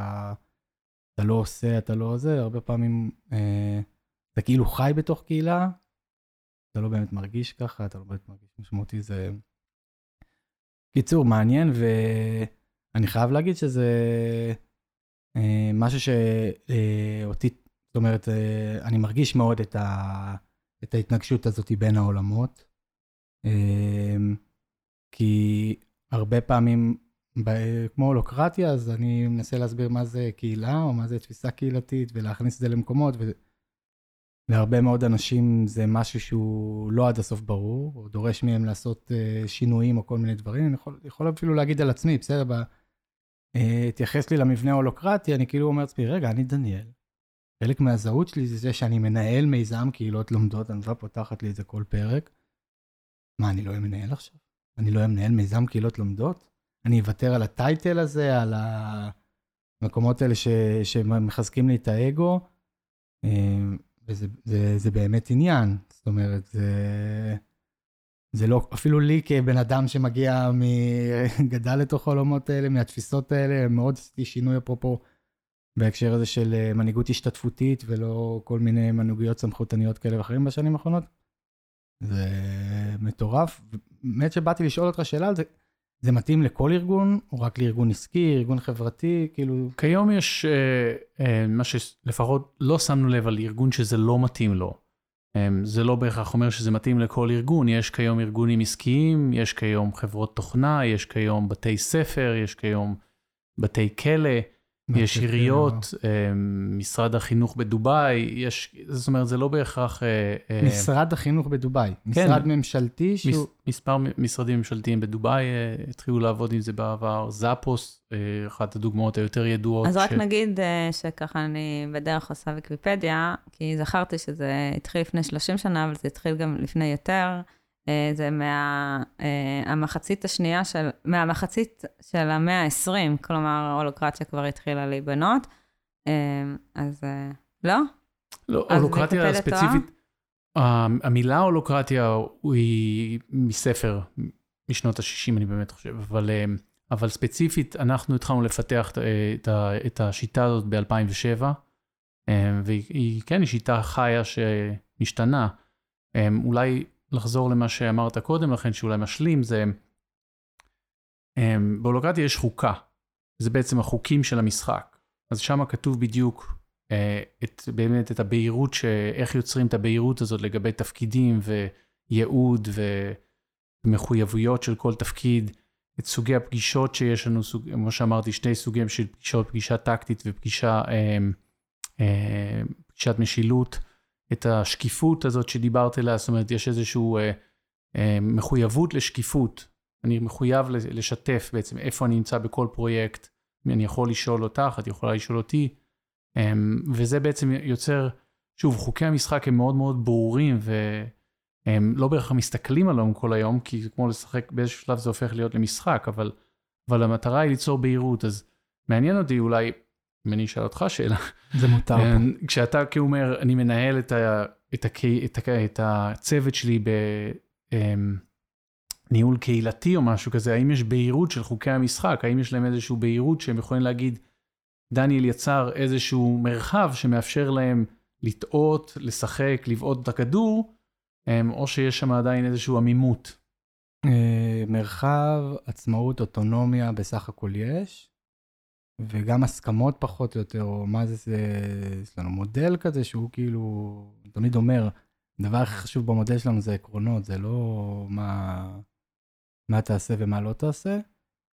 אתה לא עושה, אתה לא זה, הרבה פעמים אה, אתה כאילו חי בתוך קהילה, אתה לא באמת מרגיש ככה, אתה לא באמת מרגיש משמעותי, זה... קיצור, מעניין, ואני חייב להגיד שזה אה, משהו שאותי, אה, זאת אומרת, אה, אני מרגיש מאוד את, ה, את ההתנגשות הזאת בין העולמות, אה, כי הרבה פעמים, ב, כמו הולוקרטיה, אז אני מנסה להסביר מה זה קהילה, או מה זה תפיסה קהילתית, ולהכניס את זה למקומות, ו... להרבה מאוד אנשים זה משהו שהוא לא עד הסוף ברור, או דורש מהם לעשות uh, שינויים או כל מיני דברים. אני יכול, יכול אפילו להגיד על עצמי, בסדר, ב... uh, התייחס לי למבנה ההולוקרטי, אני כאילו אומר לעצמי, רגע, אני דניאל. חלק מהזהות שלי זה זה שאני מנהל מיזם קהילות לומדות, אני כבר פותחת לי את זה כל פרק. מה, אני לא אהיה מנהל עכשיו? אני לא אהיה מנהל מיזם קהילות לומדות? אני אוותר על הטייטל הזה, על המקומות האלה ש... שמחזקים לי את האגו? וזה זה, זה באמת עניין, זאת אומרת, זה, זה לא, אפילו לי כבן אדם שמגיע, מ, *laughs* גדל לתוך העולמות האלה, מהתפיסות האלה, מאוד עשיתי שינוי אפרופו בהקשר הזה של אה, מנהיגות השתתפותית, ולא כל מיני מנהיגויות סמכותניות כאלה ואחרים בשנים האחרונות. זה מטורף. באמת שבאתי לשאול אותך שאלה על זה, זה מתאים לכל ארגון, או רק לארגון עסקי, ארגון חברתי, כאילו... כיום יש אה, אה, מה שלפחות לא שמנו לב על ארגון שזה לא מתאים לו. אה, זה לא בהכרח אומר שזה מתאים לכל ארגון, יש כיום ארגונים עסקיים, יש כיום חברות תוכנה, יש כיום בתי ספר, יש כיום בתי כלא. יש עיריות, אה, משרד החינוך בדובאי, יש, זאת אומרת, זה לא בהכרח... אה, אה, משרד החינוך בדובאי, כן, משרד ממשלתי שהוא... מספר משרדים ממשלתיים בדובאי התחילו לעבוד עם זה בעבר, זאפוס, אחת הדוגמאות היותר ידועות. אז ש... רק נגיד שככה אני בדרך עושה ויקיפדיה, כי זכרתי שזה התחיל לפני 30 שנה, אבל זה התחיל גם לפני יותר. אה, זה מהמחצית מה, השנייה של, מהמחצית של המאה ה-20, כלומר, ההולוקרטיה כבר התחילה להיבנות. אה, אז אה, לא? לא, הולוקרטיה ספציפית, המילה הולוקרטיה היא מספר משנות ה-60, אני באמת חושב, אבל, אבל ספציפית, אנחנו התחלנו לפתח את, את השיטה הזאת ב-2007, והיא, כן, היא שיטה חיה שמשתנה. אולי לחזור למה שאמרת קודם לכן, שאולי משלים, זה... um, בהולוקרטיה יש חוקה, זה בעצם החוקים של המשחק. אז שם כתוב בדיוק uh, את, באמת את הבהירות, איך יוצרים את הבהירות הזאת לגבי תפקידים וייעוד ומחויבויות של כל תפקיד, את סוגי הפגישות שיש לנו, סוג, כמו שאמרתי, שני סוגים של פגישות, פגישה טקטית ופגישה, uh, uh, פגישת משילות. את השקיפות הזאת שדיברת עליה, זאת אומרת, יש איזושהי אה, אה, מחויבות לשקיפות. אני מחויב לשתף בעצם איפה אני נמצא בכל פרויקט, אני יכול לשאול אותך, את יכולה לשאול אותי, אה, וזה בעצם יוצר, שוב, חוקי המשחק הם מאוד מאוד ברורים, והם לא בהכרח מסתכלים עליהם כל היום, כי כמו לשחק, באיזשהו שלב זה הופך להיות למשחק, אבל, אבל המטרה היא ליצור בהירות, אז מעניין אותי אולי, אם אני אשאל אותך שאלה. זה מותר פה. כן, כשאתה כאומר, אני מנהל את, ה, את, ה, את, ה, את הצוות שלי בניהול אמ, קהילתי או משהו כזה, האם יש בהירות של חוקי המשחק? האם יש להם איזושהי בהירות שהם יכולים להגיד, דניאל יצר איזשהו מרחב שמאפשר להם לטעות, לשחק, לבעוט את הכדור, אמ, או שיש שם עדיין איזושהי עמימות? אה, מרחב, עצמאות, אוטונומיה, בסך הכל יש. וגם הסכמות פחות או יותר, או מה זה, זה, יש לנו מודל כזה שהוא כאילו, תמיד אומר, הדבר הכי חשוב במודל שלנו זה עקרונות, זה לא מה, מה תעשה ומה לא תעשה,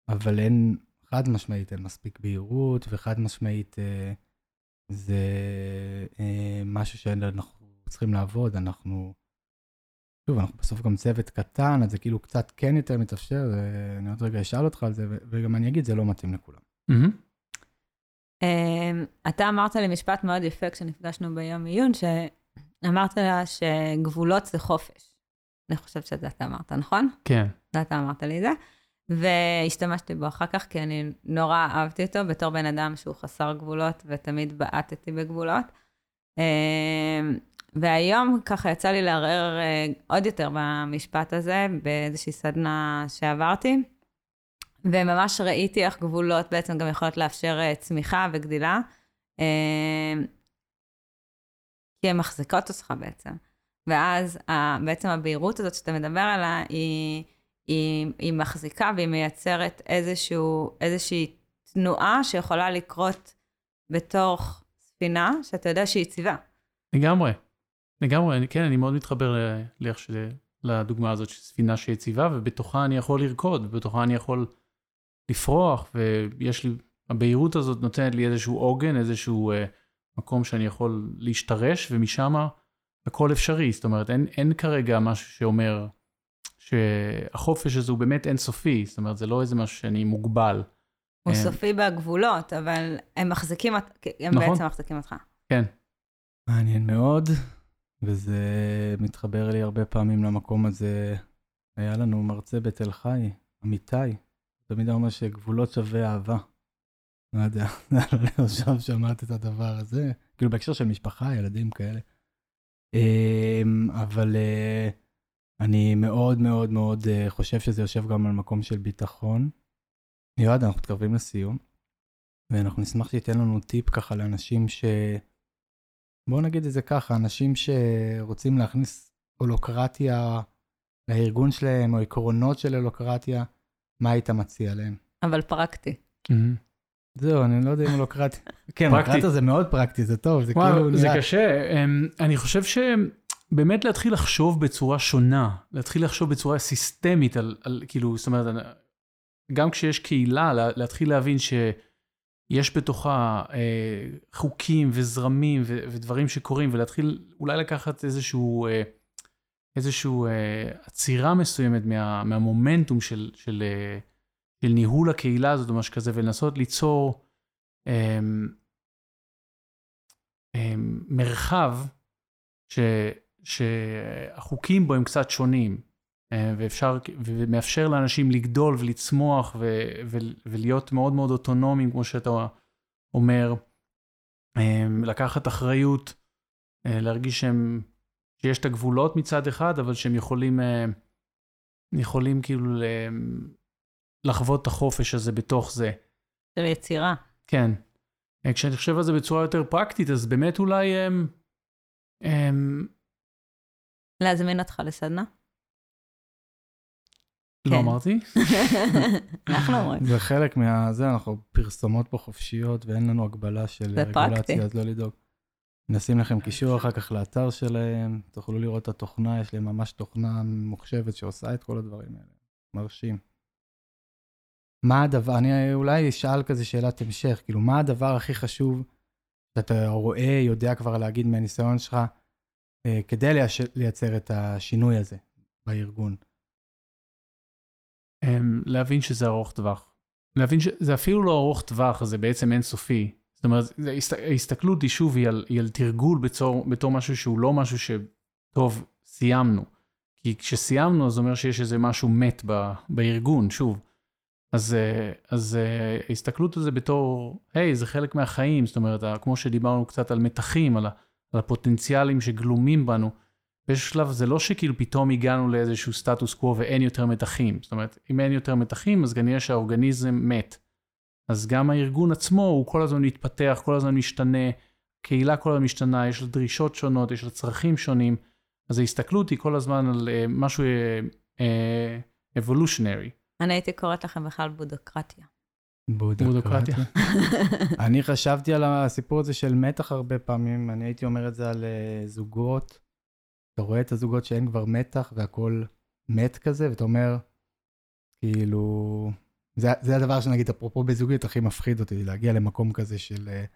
אבל אין, חד משמעית, אין מספיק בהירות, וחד משמעית אה, זה אה, משהו שאנחנו צריכים לעבוד, אנחנו, שוב, אנחנו בסוף גם צוות קטן, אז זה כאילו קצת כן יותר מתאפשר, ואני עוד רגע אשאל אותך על זה, וגם אני אגיד, זה לא מתאים לכולם. Mm-hmm. אמ, אתה אמרת לי משפט מאוד יפה כשנפגשנו ביום עיון, אמרת לה שגבולות זה חופש. אני חושבת שזה אתה אמרת, נכון? כן. זה אתה אמרת לי זה. והשתמשתי בו אחר כך, כי אני נורא אהבתי אותו בתור בן אדם שהוא חסר גבולות, ותמיד בעטתי בגבולות. אמ, והיום ככה יצא לי לערער אה, עוד יותר במשפט הזה, באיזושהי סדנה שעברתי, וממש ראיתי איך גבולות בעצם גם יכולות לאפשר אה, צמיחה וגדילה, אמ, כי הן מחזיקות אותך בעצם. ואז בעצם הבהירות הזאת שאתה מדבר עליה, היא, היא, היא מחזיקה והיא מייצרת איזשהו, איזושהי תנועה שיכולה לקרות בתוך ספינה, שאתה יודע שהיא יציבה. לגמרי. לגמרי, כן, אני מאוד מתחבר לאיך ש... לדוגמה הזאת של ספינה שהיא יציבה, ובתוכה אני יכול לרקוד, ובתוכה אני יכול לפרוח, ויש לי, הבהירות הזאת נותנת לי איזשהו עוגן, איזשהו אה, מקום שאני יכול להשתרש, ומשם הכל אפשרי. זאת אומרת, אין, אין כרגע משהו שאומר שהחופש הזה הוא באמת אינסופי, זאת אומרת, זה לא איזה משהו שאני מוגבל. הוא אה, סופי בגבולות, אבל הם מחזיקים, הם נכון. בעצם מחזיקים אותך. כן. מעניין מאוד. וזה מתחבר לי הרבה פעמים למקום הזה. היה לנו מרצה בתל חי, אמיתי, תמיד אומר שגבולות שווה אהבה. לא יודע, *laughs* עכשיו שמעת את הדבר הזה, כאילו בהקשר של משפחה, ילדים כאלה. אמ, אבל אה, אני מאוד מאוד מאוד אה, חושב שזה יושב גם על מקום של ביטחון. יועד, אנחנו מתקרבים לסיום, ואנחנו נשמח שייתן לנו טיפ ככה לאנשים ש... בואו נגיד את זה ככה, אנשים שרוצים להכניס הולוקרטיה לארגון שלהם, או עקרונות של הולוקרטיה, מה היית מציע להם? אבל פרקטי. זהו, אני לא יודע אם הולוקרטיה... *laughs* כן, הולוקרטיה זה מאוד פרקטי, זה טוב, זה כאילו... זה קשה. אמ, אני חושב שבאמת להתחיל לחשוב בצורה שונה, להתחיל לחשוב בצורה סיסטמית על, כאילו, זאת אומרת, גם כשיש קהילה, להתחיל להבין ש... יש בתוכה אה, חוקים וזרמים ו- ודברים שקורים, ולהתחיל אולי לקחת איזשהו, אה, איזשהו אה, עצירה מסוימת מה, מהמומנטום של, של, אה, של ניהול הקהילה הזאת או משהו כזה, ולנסות ליצור אה, אה, מרחב ש, שהחוקים בו הם קצת שונים. אה, ואפשר, ומאפשר לאנשים לגדול ולצמוח ו, ו, ולהיות מאוד מאוד אוטונומיים, כמו שאתה אומר, אה, לקחת אחריות, להרגיש שהם, שיש את הגבולות מצד אחד, אבל שהם יכולים, יכולים כאילו לחוות את החופש הזה בתוך זה. של יצירה. כן. כשאני חושב על זה בצורה יותר פרקטית, אז באמת אולי... הם, הם... להזמין אותך לסדנה? לא כן. אמרתי? *laughs* אנחנו אומרים. זה חלק מהזה, אנחנו פרסומות פה חופשיות ואין לנו הגבלה של רגולציה, אז לא לדאוג. נשים לכם קישור אחר כך לאתר שלהם, תוכלו לראות את התוכנה, יש להם ממש תוכנה ממוחשבת שעושה את כל הדברים האלה. מרשים. מה הדבר, אני אולי אשאל כזה שאלת המשך, כאילו, מה הדבר הכי חשוב שאתה רואה, יודע כבר להגיד מהניסיון שלך, אה, כדי לייצר את השינוי הזה בארגון? להבין שזה ארוך טווח. להבין שזה אפילו לא ארוך טווח, זה בעצם אינסופי. זאת אומרת, ההסתכלות היא שוב, היא על, היא על תרגול בתור, בתור משהו שהוא לא משהו שטוב, סיימנו. כי כשסיימנו, זה אומר שיש איזה משהו מת ב, בארגון, שוב. אז, אז ההסתכלות על זה בתור, היי, זה חלק מהחיים, זאת אומרת, כמו שדיברנו קצת על מתחים, על, על הפוטנציאלים שגלומים בנו, באיזשהו שלב זה לא שכאילו פתאום הגענו לאיזשהו סטטוס קוו ואין יותר מתחים. זאת אומרת, אם אין יותר מתחים, אז כנראה שהאורגניזם מת. אז גם הארגון עצמו הוא כל הזמן מתפתח, כל הזמן משתנה, קהילה כל הזמן משתנה, יש לה דרישות שונות, יש לה צרכים שונים, אז ההסתכלות היא כל הזמן על uh, משהו אבולושיונרי. Uh, אני הייתי קוראת לכם בכלל בודוקרטיה. בודוקרטיה. *laughs* אני חשבתי על הסיפור הזה של מתח הרבה פעמים, אני הייתי אומר את זה על uh, זוגות. אתה רואה את הזוגות שאין כבר מתח והכל מת כזה, ואתה אומר, כאילו, זה, זה הדבר שנגיד, אפרופו בזוגיות, הכי מפחיד אותי, להגיע למקום כזה של uh,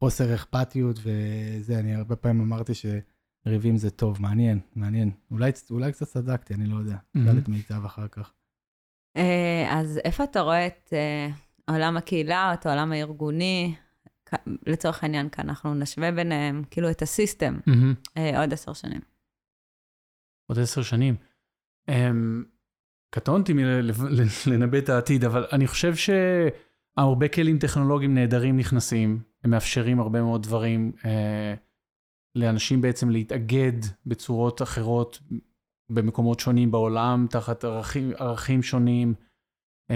חוסר אכפתיות וזה, אני הרבה פעמים אמרתי שריבים זה טוב, מעניין, מעניין. אולי, אולי קצת צדקתי, אני לא יודע. נשאל mm-hmm. את מיטב אחר כך. Uh, אז איפה אתה רואה את uh, עולם הקהילה, את העולם הארגוני? לצורך העניין כאן, אנחנו נשווה ביניהם, כאילו, את הסיסטם, mm-hmm. עוד עשר שנים. עוד עשר שנים. Um, קטונתי מלנבא את העתיד, אבל אני חושב שהרבה כלים טכנולוגיים נהדרים נכנסים, הם מאפשרים הרבה מאוד דברים uh, לאנשים בעצם להתאגד בצורות אחרות במקומות שונים בעולם, תחת ערכים, ערכים שונים, um,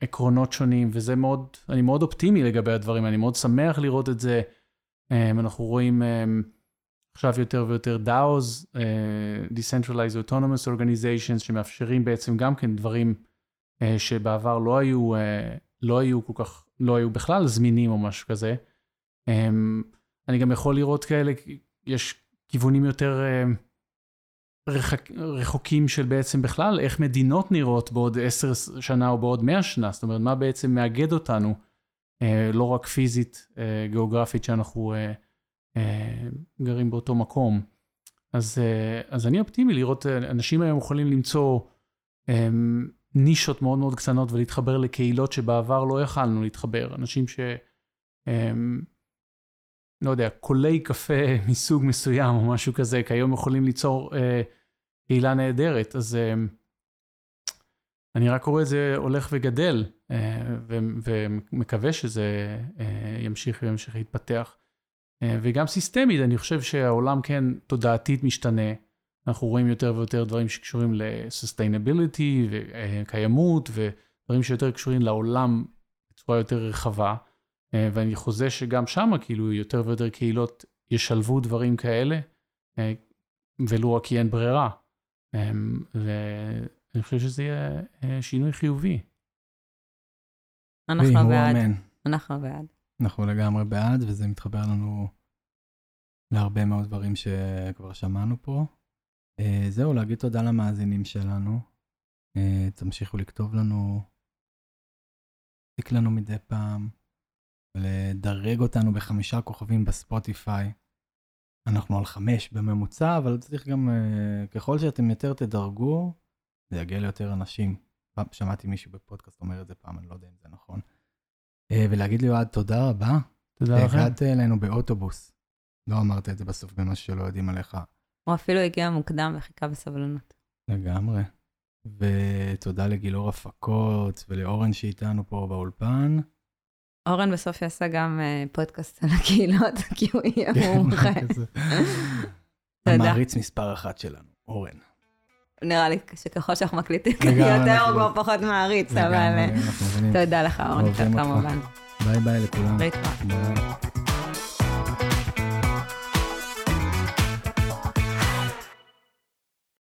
עקרונות שונים, וזה מאוד, אני מאוד אופטימי לגבי הדברים, אני מאוד שמח לראות את זה. Um, אנחנו רואים... Um, עכשיו יותר ויותר DAOs, uh, Decentralized Autonomous Organizations, שמאפשרים בעצם גם כן דברים uh, שבעבר לא היו, uh, לא היו כל כך, לא היו בכלל זמינים או משהו כזה. Um, אני גם יכול לראות כאלה, יש כיוונים יותר uh, רחק, רחוקים של בעצם בכלל איך מדינות נראות בעוד עשר שנה או בעוד מאה שנה, זאת אומרת, מה בעצם מאגד אותנו, uh, לא רק פיזית, uh, גיאוגרפית שאנחנו... Uh, אה, גרים באותו מקום. אז, אה, אז אני אופטימי לראות, אה, אנשים היום יכולים למצוא נישות מאוד מאוד קטנות ולהתחבר לקהילות שבעבר לא יכלנו להתחבר. אנשים ש... לא יודע, קולי קפה *laughs* מסוג מסוים או משהו כזה, כיום יכולים ליצור אה, קהילה נהדרת. אז אה, אני רק רואה את זה הולך וגדל, אה, ומקווה שזה אה, ימשיך וימשיך להתפתח. אה, וגם סיסטמית, אני חושב שהעולם כן תודעתית משתנה. אנחנו רואים יותר ויותר דברים שקשורים ל-sustainability וקיימות, ודברים שיותר קשורים לעולם בצורה יותר רחבה. אה, ואני חוזה שגם שם, כאילו, יותר ויותר קהילות ישלבו דברים כאלה, אה, ולו רק כי אין ברירה. ואני חושב שזה יהיה שינוי חיובי. אנחנו בעד. אנחנו בעד. אנחנו לגמרי בעד, וזה מתחבר לנו להרבה מאוד דברים שכבר שמענו פה. Uh, זהו, להגיד תודה למאזינים שלנו. Uh, תמשיכו לכתוב לנו, להציק לנו מדי פעם, לדרג אותנו בחמישה כוכבים בספוטיפיי. אנחנו על חמש בממוצע, אבל צריך גם, uh, ככל שאתם יותר תדרגו, זה יגיע ליותר אנשים. שמעתי מישהו בפודקאסט אומר את זה פעם, אני לא יודע אם זה נכון. אה, ולהגיד ליועד תודה רבה. תודה לכם. הגעת אלינו באוטובוס. לא אמרת את זה בסוף במה שלא יודעים עליך. הוא אפילו הגיע מוקדם וחיכה בסבלנות. לגמרי. ותודה לגילאור הפקות ולאורן שאיתנו פה באולפן. אורן בסוף יעשה גם uh, פודקאסט על הקהילות, *laughs* כי הוא יהיה כן, מומחה. *laughs* המעריץ מספר אחת שלנו, אורן. נראה לי שככל שאנחנו מקליטים, יותר או כבר פחות מעריץ, אבל... תודה לך, אורן, כמובן. ביי ביי לכולם. להתראות.